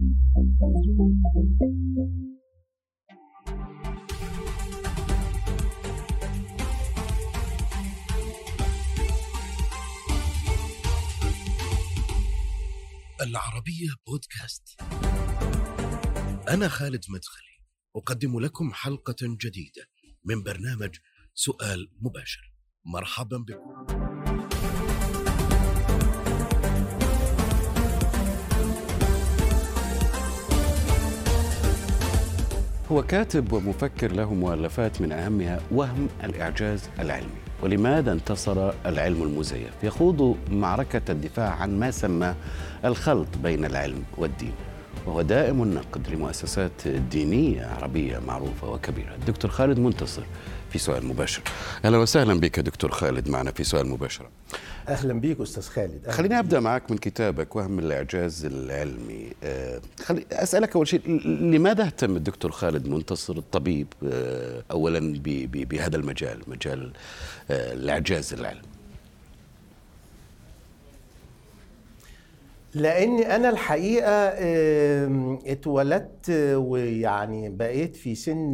العربية بودكاست. أنا خالد مدخلي، أقدم لكم حلقة جديدة من برنامج سؤال مباشر. مرحبا بكم. هو كاتب ومفكر له مؤلفات من أهمها وهم الإعجاز العلمي. ولماذا انتصر العلم المزيف؟ يخوض معركة الدفاع عن ما سمى الخلط بين العلم والدين. وهو دائم النقد لمؤسسات دينية عربية معروفة وكبيرة. الدكتور خالد منتصر في سؤال مباشر. أهلا وسهلا بك دكتور خالد معنا في سؤال مباشر. أهلا بيك أستاذ خالد. أهلاً خليني أبدأ معك من كتابك وهم الإعجاز العلمي. أه خلي أسألك أول شيء لماذا اهتم الدكتور خالد منتصر الطبيب أه اولا ب- ب- بهذا المجال مجال أه الإعجاز العلمي؟ لاني أنا الحقيقة اتولدت ويعني بقيت في سن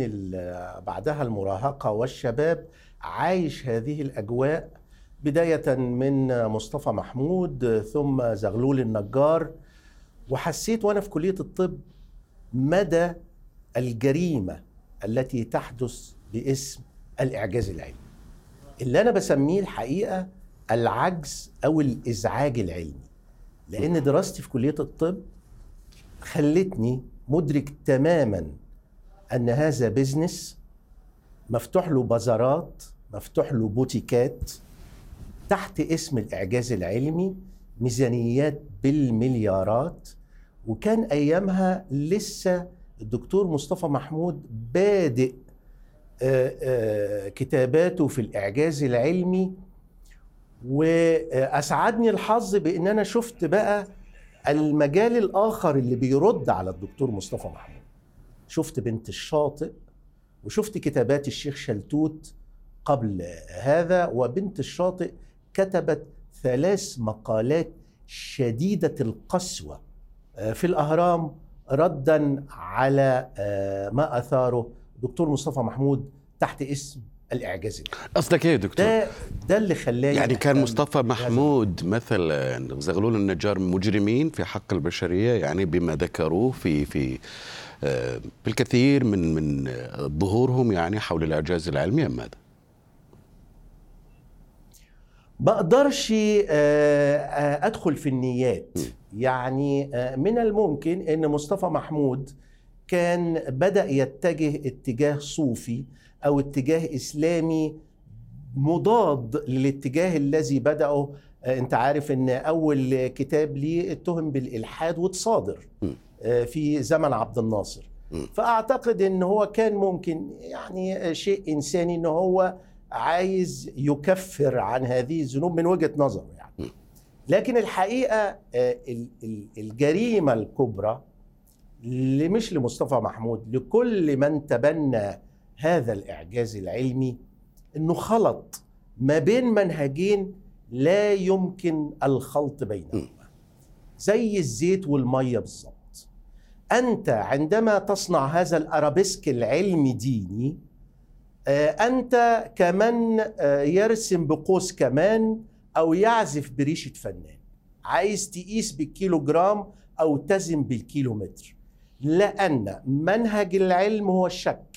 بعدها المراهقة والشباب عايش هذه الأجواء بداية من مصطفى محمود ثم زغلول النجار وحسيت وأنا في كلية الطب مدى الجريمة التي تحدث باسم الإعجاز العلمي. اللي أنا بسميه الحقيقة العجز أو الإزعاج العلمي. لأن دراستي في كلية الطب خلتني مدرك تماما أن هذا business مفتوح له بازارات مفتوح له بوتيكات تحت اسم الإعجاز العلمي ميزانيات بالمليارات. وكان أيامها لسه الدكتور مصطفى محمود بادئ آه، آه، كتاباته في الإعجاز العلمي وأسعدني الحظ بإن أنا شفت بقى المجال الآخر اللي بيرد على الدكتور مصطفى محمود. شفت بنت الشاطئ وشفت كتابات الشيخ شلتوت قبل هذا وبنت الشاطئ كتبت ثلاث مقالات شديدة القسوة آه، في الأهرام ردا على آه، ما أثاره. دكتور مصطفى محمود تحت اسم الاعجاز العلمي. قصدك إيه يا دكتور ده ده اللي خلاني يعني كان مصطفى محمود مثلا زغلول النجار مجرمين في حق البشرية يعني بما ذكروه في في آه، بالكثير من من ظهورهم يعني حول الإعجاز العلمي أم ماذا؟ ما أقدرش آه، آه، أدخل في النيات يعني من الممكن إن مصطفى محمود كان بدأ يتجه اتجاه صوفي أو اتجاه إسلامي مضاد للاتجاه الذي بدأه. آه، أنت عارف إن أول كتاب ليه اتهم بالإلحاد واتصادر آه، في زمن عبد الناصر. فأعتقد إن هو كان ممكن يعني شيء إنساني إن هو عايز يكفر عن هذه الذنوب من وجهة نظره يعني. لكن الحقيقة آه، ال- ال- الجريمة الكبرى اللي مش لمصطفى محمود لكل من تبنى هذا الإعجاز العلمي إنه خلط ما بين منهجين لا يمكن الخلط بينهما. زي الزيت والمية بالظبط أنت عندما تصنع هذا الأرابيسك العلمي ديني آه، أنت كمن آه، يرسم بقوس كمان أو يعزف بريشة فنان. عايز تقيس بالكيلو جرام أو تزن بالكيلومتر. لأن منهج العلم هو الشك.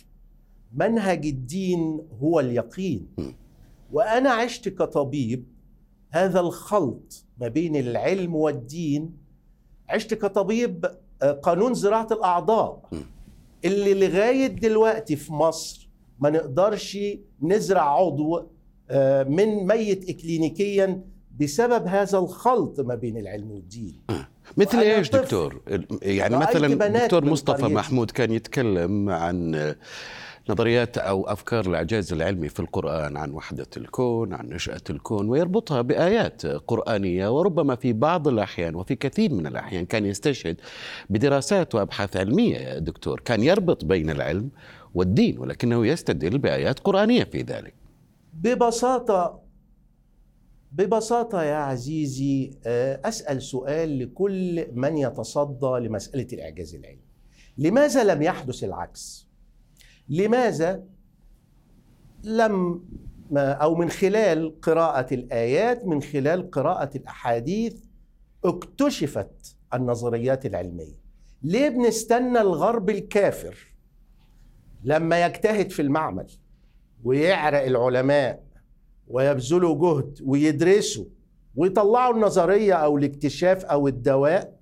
منهج الدين هو اليقين. وأنا عشت كطبيب هذا الخلط ما بين العلم والدين. عشت كطبيب آه، قانون زراعة الأعضاء. اللي لغاية دلوقتي في مصر ما نقدرش نزرع عضو آه، من ميت اكلينيكيا بسبب هذا الخلط ما بين العلم والدين. مثل إيش دكتور؟ يعني مثلا من مصطفى. محمود كان يتكلم عن نظريات أو أفكار الاعجاز العلمي في القرآن عن وحدة الكون، عن نشأة الكون ويربطها بآيات قرآنية وربما في بعض الأحيان وفي كثير من الأحيان كان يستشهد بدراسات وأبحاث علمية يا دكتور، كان يربط بين العلم والدين ولكنه يستدل بآيات قرآنية في ذلك. ببساطة ببساطة يا عزيزي آه، أسأل سؤال لكل من يتصدى لمسألة الإعجاز العلمي لماذا لم يحدث العكس؟ لماذا لم أو من خلال قراءة الآيات من خلال قراءة الأحاديث اكتشفت النظريات العلمية. ليه بنستنى الغرب الكافر لما يجتهد في المعمل ويعرق العلماء ويبذلوا جهد ويدرسوا ويطلعوا النظرية أو الاكتشاف أو الدواء؟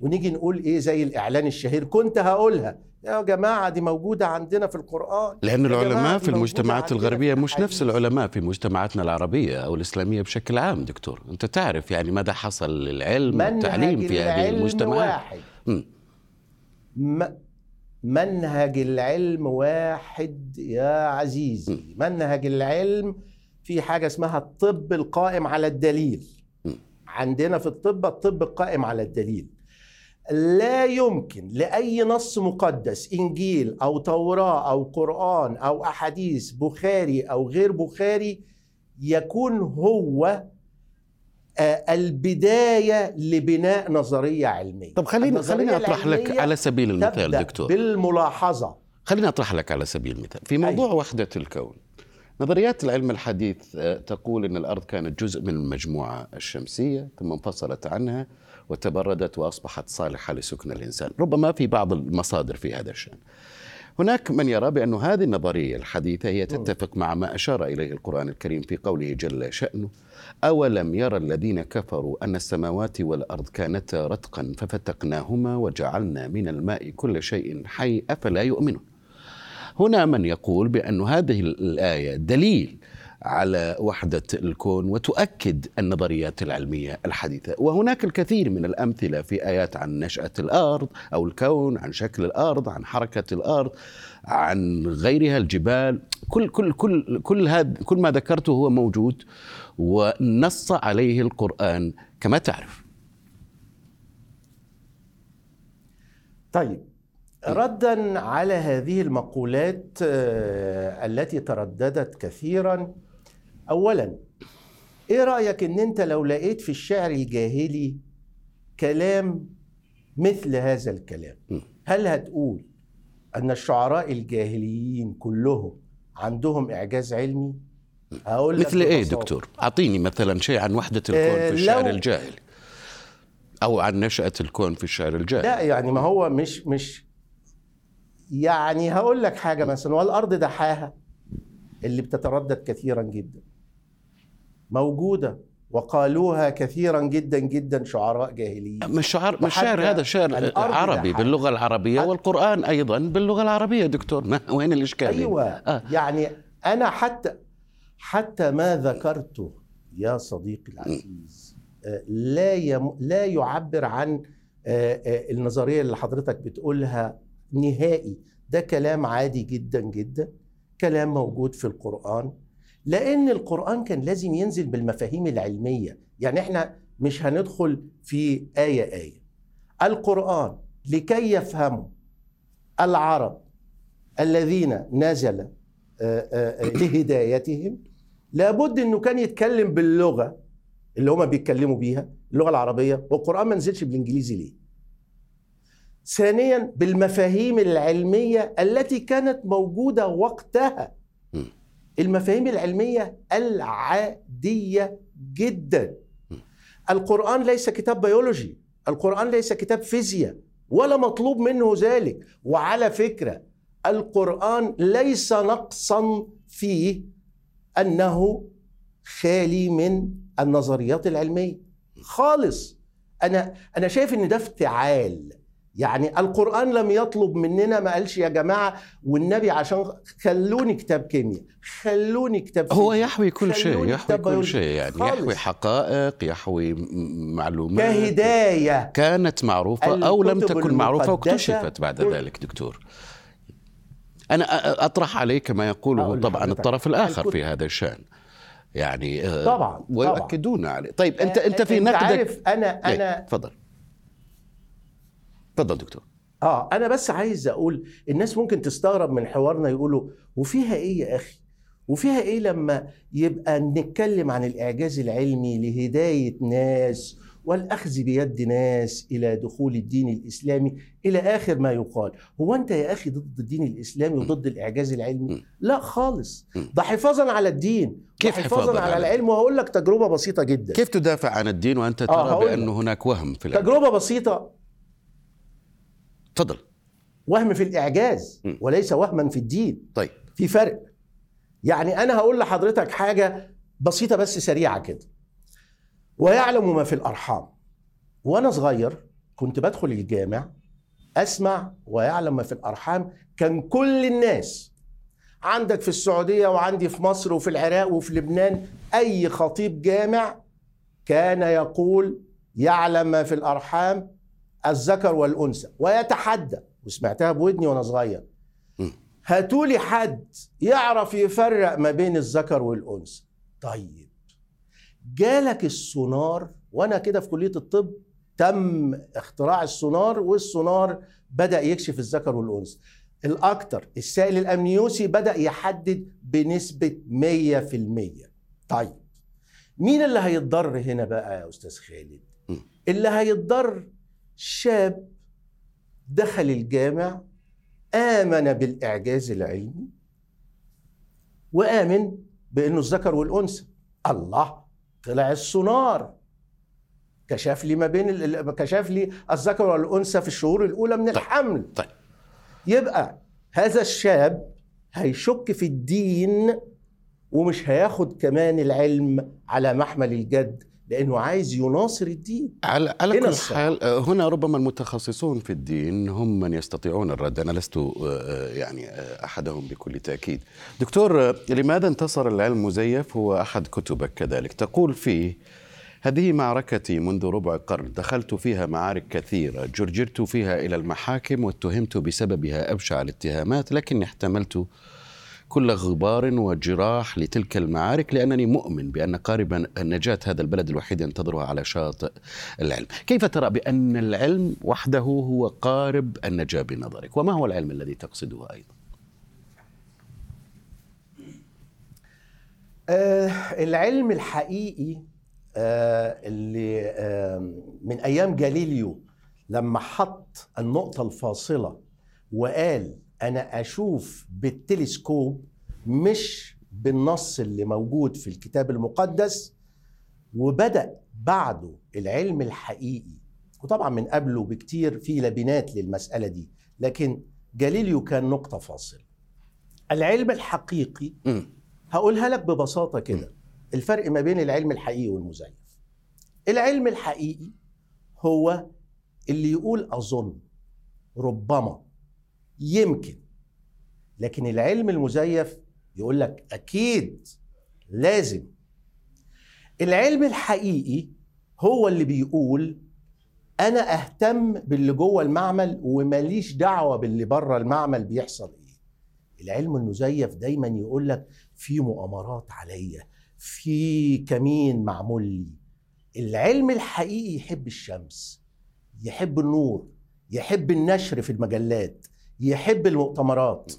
ونيجي نقول إيه زي الإعلان الشهير كنت هقولها. يا جماعة دي موجودة عندنا في القرآن. لأن العلماء في المجتمعات الغربية مش نفس العلماء في مجتمعاتنا العربية أو الإسلامية بشكل عام دكتور. أنت تعرف يعني ماذا حصل للعلم والتعليم في هذه المجتمعات؟ واحد. م... منهج العلم واحد يا عزيزي. م. منهج العلم في حاجة اسمها الطب القائم على الدليل. عندنا في الطب الطب القائم على الدليل. لا يمكن لأي نص مقدس إنجيل أو توراه أو قرآن أو أحاديث بخاري أو غير بخاري يكون هو آه، البداية لبناء نظرية علمية. طب خليني خليني أطرح لك على سبيل المثال دكتور. بالملاحظة. خليني أطرح لك على سبيل المثال. في موضوع أيوة. وحدة الكون نظريات العلم الحديث آه، تقول إن الأرض كانت جزء من المجموعة الشمسية ثم انفصلت عنها. وتبردت وأصبحت صالحة لسكن الإنسان، ربما في بعض المصادر في هذا الشأن. هناك من يرى بأن هذه النظرية الحديثة هي تتفق مع ما أشار إليه القرآن الكريم في قوله جل شأنه أولم يرى الذين كفروا أن السماوات والأرض كانتا رتقا ففتقناهما وجعلنا من الماء كل شيء حي أفلا يؤمنون هنا من يقول بأن هذه الآية دليل على وحدة الكون وتؤكد النظريات العلمية الحديثة. وهناك الكثير من الأمثلة في آيات عن نشأة الأرض أو الكون عن شكل الأرض عن حركة الأرض عن غيرها الجبال. كل كل كل كل هذا كل ما ذكرته هو موجود ونص عليه القرآن كما تعرف. طيب. ردا على هذه المقولات آه، التي ترددت كثيرا اولا إيه رأيك إن أنت لو لقيت في الشعر الجاهلي كلام مثل هذا الكلام؟ هل هتقول أن الشعراء الجاهليين كلهم عندهم إعجاز علمي؟ هقول مثل إيه دكتور؟ أعطيني مثلا شيء عن وحدة الكون في آه، الشعر الجاهلي. أو عن نشأة الكون في الشعر الجاهلي. لا يعني ما هو مش مش يعني هقول لك حاجة مثلا والأرض دحاها اللي بتتردد كثيرا جدا. موجودة وقالوها كثيرا جدا جدا شعراء جاهليين. مش شعر مش شعر هذا شعر عربي باللغة العربية والقرآن أيضا باللغة العربية دكتور. ما وين الاشكال أيوه. آه. يعني أنا حتى حتى ما ذكرته يا صديقي العزيز آه، لا يم لا يعبر عن آه، آه، النظرية اللي حضرتك بتقولها نهائي. ده كلام عادي جدا جدا. كلام موجود في القرآن. لأن القرآن كان لازم ينزل بالمفاهيم العلمية. يعني إحنا مش هندخل في آية آية. القرآن لكي يفهموا العرب الذين نزل آه، آه، آه، لهدايتهم لابد إنه كان يتكلم باللغة اللي هما بيتكلموا بيها اللغة العربية والقرآن ما نزلش بالإنجليزي ليه؟ ثانيا بالمفاهيم العلمية التي كانت موجودة وقتها. المفاهيم العلمية العادية جدا. القرآن ليس كتاب بيولوجي القرآن ليس كتاب فيزياء ولا مطلوب منه ذلك. وعلى فكرة القرآن ليس نقصا فيه أنه خالي من النظريات العلمية. خالص. أنا أنا شايف إن ده افتعال. يعني القرآن لم يطلب مننا ما قالش يا جماعة والنبي عشان خلوني كتاب كيمياء خلوني كتاب هو يحوي كل شيء يحوي كل شيء يعني خالص. يحوي حقائق يحوي معلومات. كهداية. كانت معروفة أو لم تكن معروفة واكتشفت بعد ذلك دكتور. أنا أطرح عليك ما يقوله طبعا الطرف الآخر في هذا الشأن. يعني آه، طبعا ويؤكدون عليه. طيب أنت أنت في نقدك عارف أنا إيه، أنا تفضل. اتفضل دكتور. آه أنا بس عايز أقول الناس ممكن تستغرب من حوارنا يقولوا وفيها إيه يا أخي؟ وفيها إيه لما يبقى نتكلم عن الإعجاز العلمي لهداية ناس والأخذ بيد ناس إلى دخول الدين الإسلامي إلى آخر ما يقال؟ هو أنت يا أخي ضد الدين الإسلامي وضد الإعجاز العلمي. لا خالص. ده حفاظا على الدين. كيف حفاظا على العلم. وهقول لك تجربة بسيطة جدا. كيف تدافع عن الدين وأنت آه، ترى هقول بان. هناك وهم في العلم؟ تجربة بسيطة. تفضل وهم في الإعجاز م. وليس وهما في الدين. طيب. في فرق. يعني أنا هقول لحضرتك حاجة بسيطة بس سريعة كده. ويعلم ما في الأرحام. وأنا صغير كنت بدخل الجامع أسمع ويعلم ما في الأرحام. كان كل الناس عندك في السعودية وعندي في مصر وفي العراق وفي لبنان أي خطيب جامع كان يقول يعلم ما في الأرحام الذكر والأنثى ويتحدى وسمعتها بودني وأنا صغير. هاتولي حد يعرف يفرق ما بين الذكر والأنثى. طيب جالك السونار وأنا كده في كلية الطب تم اختراع السونار والسونار بدأ يكشف الذكر والأنثى. الاكثر السائل الأمنيوسي بدأ يحدد بنسبة 100% طيب مين اللي هيتضر هنا بقى يا أستاذ خالد. اللي هيتضر شاب دخل الجامع آمن بالإعجاز العلمي وآمن بأنه الذكر والأنثى. الله طلع السونار. كشف لي ما بين كشف لي الذكر والأنثى في الشهور الأولى من الحمل. طيب. يبقى هذا الشاب هيشك في الدين ومش هياخد كمان العلم على محمل الجد لأنه عايز يناصر الدين. على على هنا كل. حال آه، هنا ربما المتخصصون في الدين هم من يستطيعون الرد. أنا لست آه، آه، يعني أحدهم بكل تأكيد. دكتور لماذا انتصر العلم المزيف هو أحد كتبك كذلك. تقول فيه هذه معركتي منذ ربع قرن. دخلت فيها معارك كثيرة. جرجرت فيها إلى المحاكم واتهمت بسببها. أبشع الاتهامات لكني احتملت كل غبار وجراح لتلك المعارك لأنني مؤمن بأن قاربا النجاة هذا البلد الوحيد ينتظرها على شاطئ العلم. كيف ترى بأن العلم وحده هو قارب النجاة بنظرك؟ وما هو العلم الذي تقصده أيضا؟ آه العلم الحقيقي آه اللي آه من أيام جاليليو لما حط النقطة الفاصلة وقال أنا أشوف بالتلسكوب مش بالنص اللي موجود في الكتاب المقدس وبدأ بعده العلم الحقيقي. وطبعا من قبله بكتير في لبنات للمسألة دي لكن جاليليو كان نقطة فاصله العلم الحقيقي. هقولها لك ببساطة كده. الفرق ما بين العلم الحقيقي والمزيف. العلم الحقيقي هو اللي يقول أظن ربما يمكن. لكن العلم المزيف يقول لك أكيد لازم. العلم الحقيقي هو اللي بيقول أنا أهتم باللي جوه المعمل وماليش دعوة باللي بره المعمل بيحصل إيه. العلم المزيف دايما يقول لك في مؤامرات عليا في كمين معمول لي. العلم الحقيقي يحب الشمس يحب النور يحب النشر في المجلات يحب المؤتمرات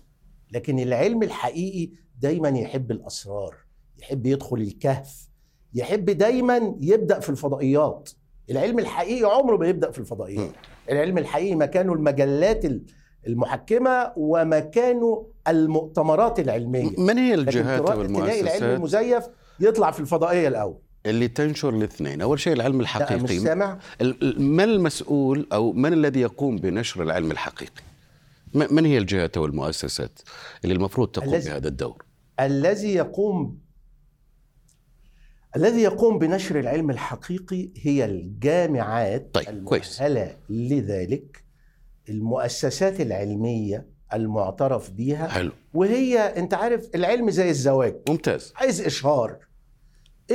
لكن العلم الحقيقي دايما يحب الأسرار يحب يدخل الكهف يحب دايما يبدأ في الفضائيات. العلم الحقيقي عمره ما يبدأ في الفضائيات. العلم الحقيقي مكانه المجلات المحكمة ومكانه المؤتمرات العلمية. من هي الجهات تلاقي العلم والمؤسسات؟ المزيف يطلع في الفضائية الأول. اللي تنشر الاثنين. أول شيء العلم الحقيقي مش سامع. من المسؤول أو من الذي يقوم بنشر العلم الحقيقي؟ من هي الجهات والمؤسسات اللي المفروض تقوم الذي- بهذا الدور؟ الذي يقوم الذي يقوم بنشر العلم الحقيقي هي الجامعات طيب، كويس. المؤهلة لذلك المؤسسات العلمية المعترف بيها حلو وهي أنت عارف العلم زي الزواج ممتاز عايز إشهار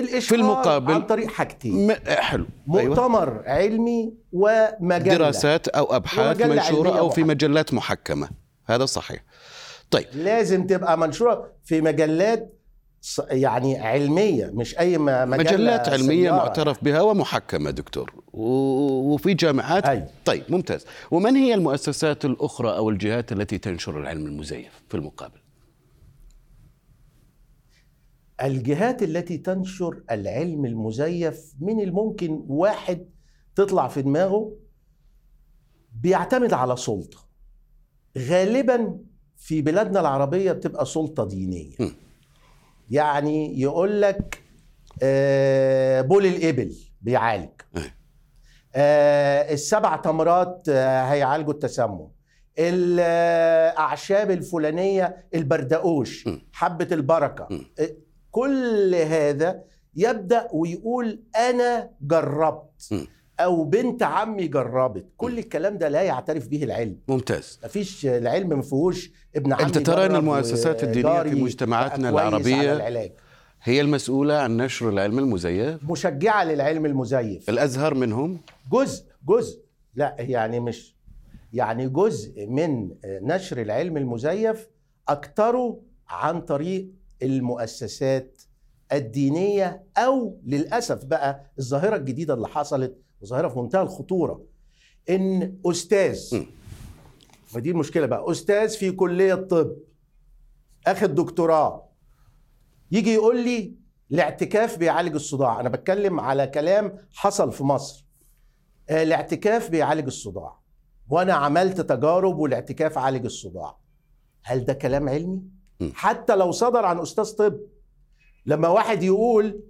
الاشهار في المقابل- عن طريق حاجتين. م- حلو. أيوة. مؤتمر علمي ومجلة. دراسات أو أبحاث منشورة أو في. مجلات محكمة. هذا صحيح. طيب. لازم تبقى منشورة في مجلات يعني علمية مش أي مجلة مجلات علمية سيارة. معترف بها ومحكمة دكتور. وفي جامعات. أيوة. طيب ممتاز. ومن هي المؤسسات الأخرى أو الجهات التي تنشر العلم المزيف في المقابل؟ الجهات التي تنشر العلم المزيف من الممكن واحد تطلع في دماغه بيعتمد على سلطة غالبا في بلادنا العربية بتبقى سلطة دينية م. يعني يقول لك آه، بول الإبل بيعالج أي. آه، السبع تمرات آه، هيعالجوا التسمم الأعشاب الفلانية البردقوش م. حبة البركة م. آه، كل هذا يبدأ ويقول أنا جربت م. أو بنت عمي جربت. كل الكلام ده لا يعترف به العلم. ممتاز. مفيش العلم ما فيهوش ابن عمي أنت ترى جرب المؤسسات الدينية في مجتمعاتنا العلاج. هي المسؤولة عن نشر العلم المزيف. مشجعة للعلم المزيف. الأزهر منهم؟ جزء جزء. لا يعني مش يعني جزء من نشر العلم المزيف أكتره عن طريق المؤسسات الدينية أو للأسف بقى الظاهرة الجديدة اللي حصلت وظاهرة في منتهى الخطورة إن أستاذ م. ودي المشكلة بقى أستاذ في كلية طب أخد دكتوراه يجي يقول لي الاعتكاف بيعالج الصداع أنا بتكلم على كلام حصل في مصر آه، الاعتكاف بيعالج الصداع وأنا عملت تجارب والاعتكاف عالج الصداع هل ده كلام علمي. حتى لو صدر عن أستاذ طب لما واحد يقول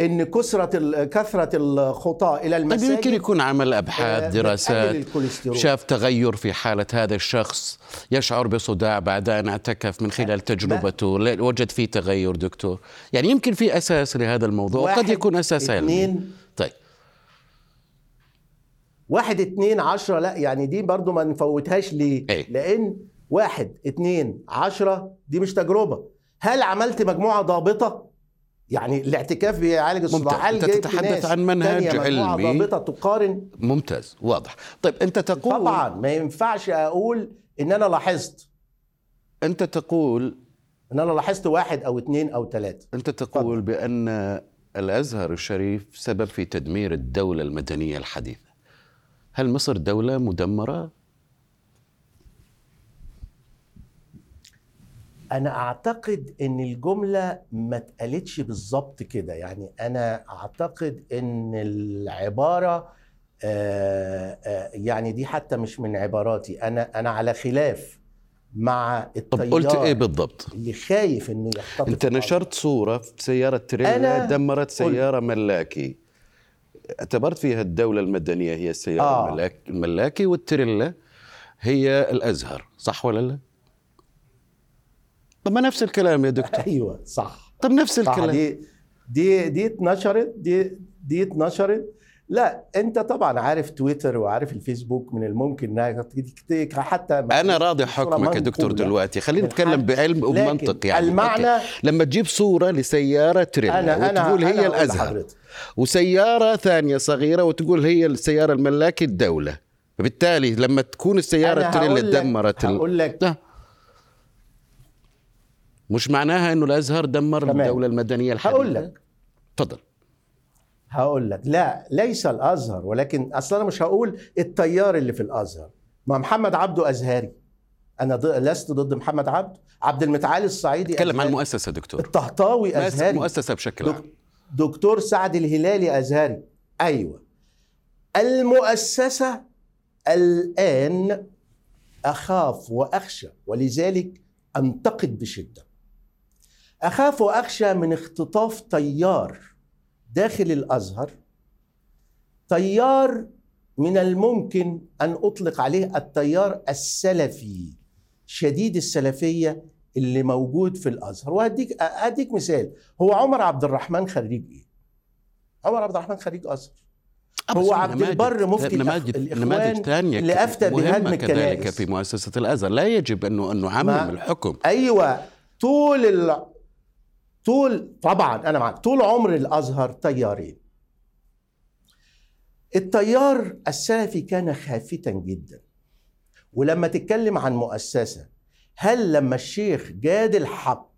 إن كثرة كثرة الخطاه إلى طيب المساجد يمكن يكون عمل آه، أبحاث بتقلل دراسات شاف تغير في حالة هذا الشخص يشعر بصداع بعد أن اعتكف من خلال تجربته. وجد فيه تغير دكتور. يعني يمكن في أساس لهذا الموضوع وقد واحد، يكون أساس علمي. طيب. واحد اتنين عشرة لا يعني دي برضو ما نفوتهاش ليه؟ إيه. لأن واحد اتنين عشرة دي مش تجربة. هل عملت مجموعة ضابطة؟ يعني الاعتكاف بيعالج الصداع جبت تتحدث عن منهج علمي. ضابطة تقارن؟ ممتاز. واضح. طيب أنت تقول طبعا. ما ينفعش أقول إن أنا لاحظت. أنت تقول إن أنا لاحظت واحد أو اتنين أو تلاتة. أنت تقول بأن الأزهر الشريف سبب في تدمير الدولة المدنية الحديثة. هل مصر دولة مدمرة؟ أنا أعتقد إن الجملة ما اتقالتش بالظبط كده يعني أنا أعتقد إن العبارة آه، آه، يعني دي حتى مش من عباراتي أنا أنا على خلاف مع طب التيار قلت إيه بالضبط؟ اللي خايف إنه يختطف أنت الأرض. نشرت صورة في سيارة تريلا دمرت قلت. سيارة ملاكي اعتبرت فيها الدولة المدنية هي السيارة آه. الملاك الملاكي والتريلا هي الأزهر صح ولا لا؟ طب ما نفس الكلام يا دكتور أيوه صح طب نفس صح الكلام دي دي دي اتنشرت دي دي اتنشرت لا أنت طبعا عارف تويتر وعارف الفيسبوك من الممكن إنها حتى أنا راضي حكمك يا دكتور. دلوقتي خلينا نتكلم. بعلم لكن وبمنطق يعني المعنى أوكي. لما تجيب صورة لسيارة تريلا أنا وتقول أنا هي هقول الأزهر لحضرتك. وسيارة ثانية صغيرة وتقول هي السيارة الملاكي الدولة فبالتالي لما تكون أنا هقول لك- دمرت. هقول لك. مش معناها إنه الازهر دمر تمام. الدولة المدنية الحديثة هقول لك. تفضل. هقول لك. لا ليس الأزهر ولكن أصلا أنا مش هقول التيار اللي في الأزهر. ما محمد عبده أزهري. أنا. لست ضد محمد عبده عبد المتعالي الصعيدي تكلم عن. مؤسسة دكتور. الطهطاوي أزهري. مؤسسة بشكل. عام. دكتور سعد الهلالي أزهري. أيوه. المؤسسة الآن أخاف وأخشى ولذلك أنتقد بشدة. أخاف وأخشى من اختطاف تيار داخل الأزهر تيار من الممكن أن أطلق عليه التيار السلفي شديد السلفية اللي موجود في الأزهر وهديك اديك مثال هو عمر عبد الرحمن خريج إيه؟ عمر عبد الرحمن خريج أزهر آه، هو عبد البر مفتي نماذج نماذج ثانية اللي أفتى مهمة بهدم كذلك الكنائس. في مؤسسة الأزهر لا يجب انه انه نعمم الحكم أيوه طول. طول طبعا أنا معك طول عمر الأزهر تيارين التيار السلفي كان خافتا جدا. ولما تتكلم عن مؤسسة هل لما الشيخ جاد الحق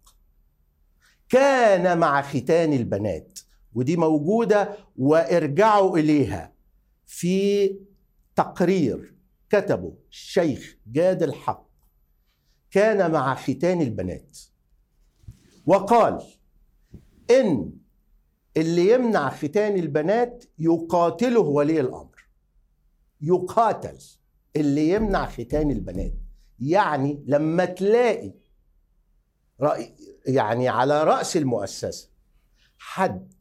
كان مع ختان البنات ودي موجودة وارجعوا إليها في تقرير كتبه الشيخ جاد الحق كان مع ختان البنات. وقال إن اللي يمنع ختان البنات يقاتله ولي الأمر يقاتل اللي يمنع ختان البنات يعني لما تلاقي رأي يعني على رأس المؤسسة حد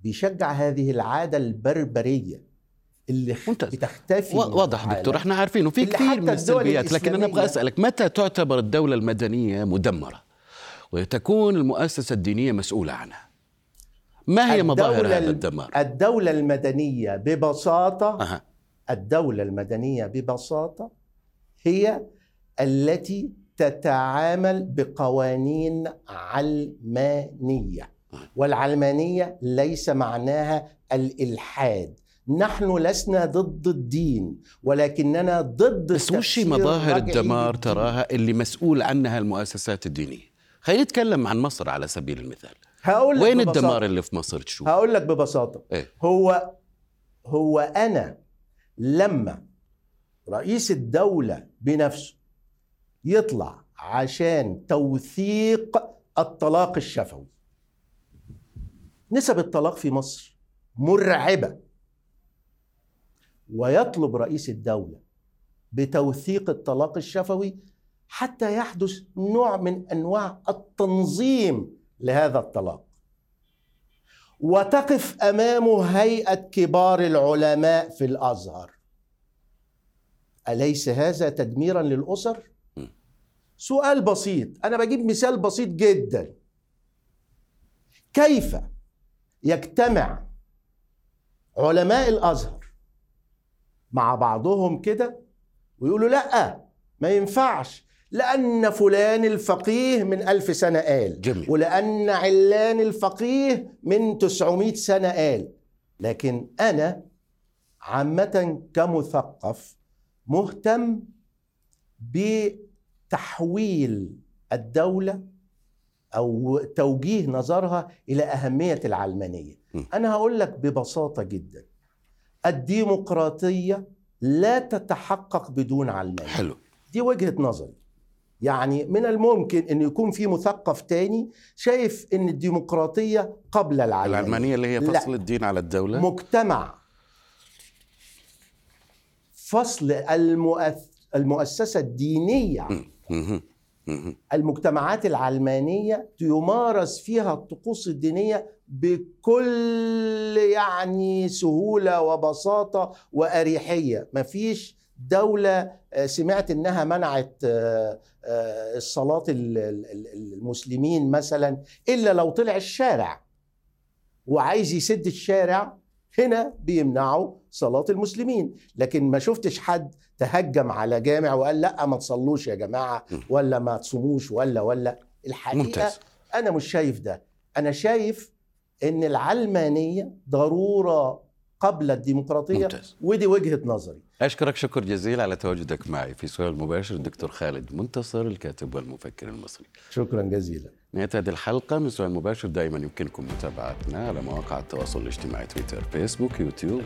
بيشجع هذه العادة البربرية اللي ممتاز. بتختفي واضح. دكتور إحنا عارفين وفي كثير من السلبيات لكن أنا أبغى أسألك متى تعتبر الدولة المدنية مدمرة وتكون المؤسسة الدينية مسؤولة عنها. ما هي مظاهر هذا ال- الدمار؟ الدولة المدنية ببساطة أها. الدولة المدنية ببساطة هي التي تتعامل بقوانين علمانية. والعلمانية ليس معناها الإلحاد. نحن لسنا ضد الدين ولكننا ضد بس وش مظاهر الدمار. تراها اللي مسؤول عنها المؤسسات الدينية؟ خلينا نتكلم عن مصر على سبيل المثال. هقول لك وين ببساطة. الدمار اللي في مصر تشوف؟ هقول لك ببساطة. إيه؟ هو هو أنا لما رئيس الدولة بنفسه يطلع عشان توثيق الطلاق الشفوي. نسب الطلاق في مصر مرعبة. ويطلب رئيس الدولة بتوثيق الطلاق الشفوي حتى يحدث نوع من أنواع التنظيم لهذا الطلاق. وتقف امامه هيئة كبار العلماء في الأزهر. أليس هذا تدميرا للأسر؟ سؤال بسيط. أنا بجيب مثال بسيط جدا. كيف يجتمع علماء الأزهر مع بعضهم كده ويقولوا لا ما ينفعش. لأن فلان الفقيه من ألف سنة قال جميل. ولأن علان الفقيه من 900 سنة قال لكن أنا عامة كمثقف مهتم بتحويل الدولة أو توجيه نظرها إلى أهمية العلمانية. م. أنا هقول لك ببساطة جدا. الديمقراطية لا تتحقق بدون علمانية. حلو. دي وجهة نظري. يعني من الممكن إن يكون في مثقف تاني شايف إن الديمقراطية قبل العلمانية العلمانيه اللي هي لا. فصل الدين على الدولة؟ مجتمع. فصل المؤث... مهم. مهم. المجتمعات العلمانية يمارس فيها الطقوس الدينية بكل يعني سهولة وبساطة وأريحية. مفيش دولة آه، سمعت إنها منعت آه، آه، الصلاة ال- ال- ال- المسلمين مثلا إلا لو طلع الشارع وعايز يسد الشارع هنا بيمنعوا صلاة المسلمين. لكن ما شفتش حد تهجم على جامع وقال لأ ما تصلوش يا جماعة ولا ما تصوموش ولا ولا. الحقيقة ممتاز. أنا مش شايف ده. أنا شايف إن العلمانية ضرورة قبل الديمقراطية. ممتاز. ودي وجهة نظري. أشكرك شكر جزيل على تواجدك معي في سؤال مباشر الدكتور خالد منتصر الكاتب والمفكر المصري. شكرا جزيلا. نهاية هذه الحلقة من سؤال مباشر دائما يمكنكم متابعتنا على مواقع التواصل الاجتماعي تويتر فيسبوك يوتيوب.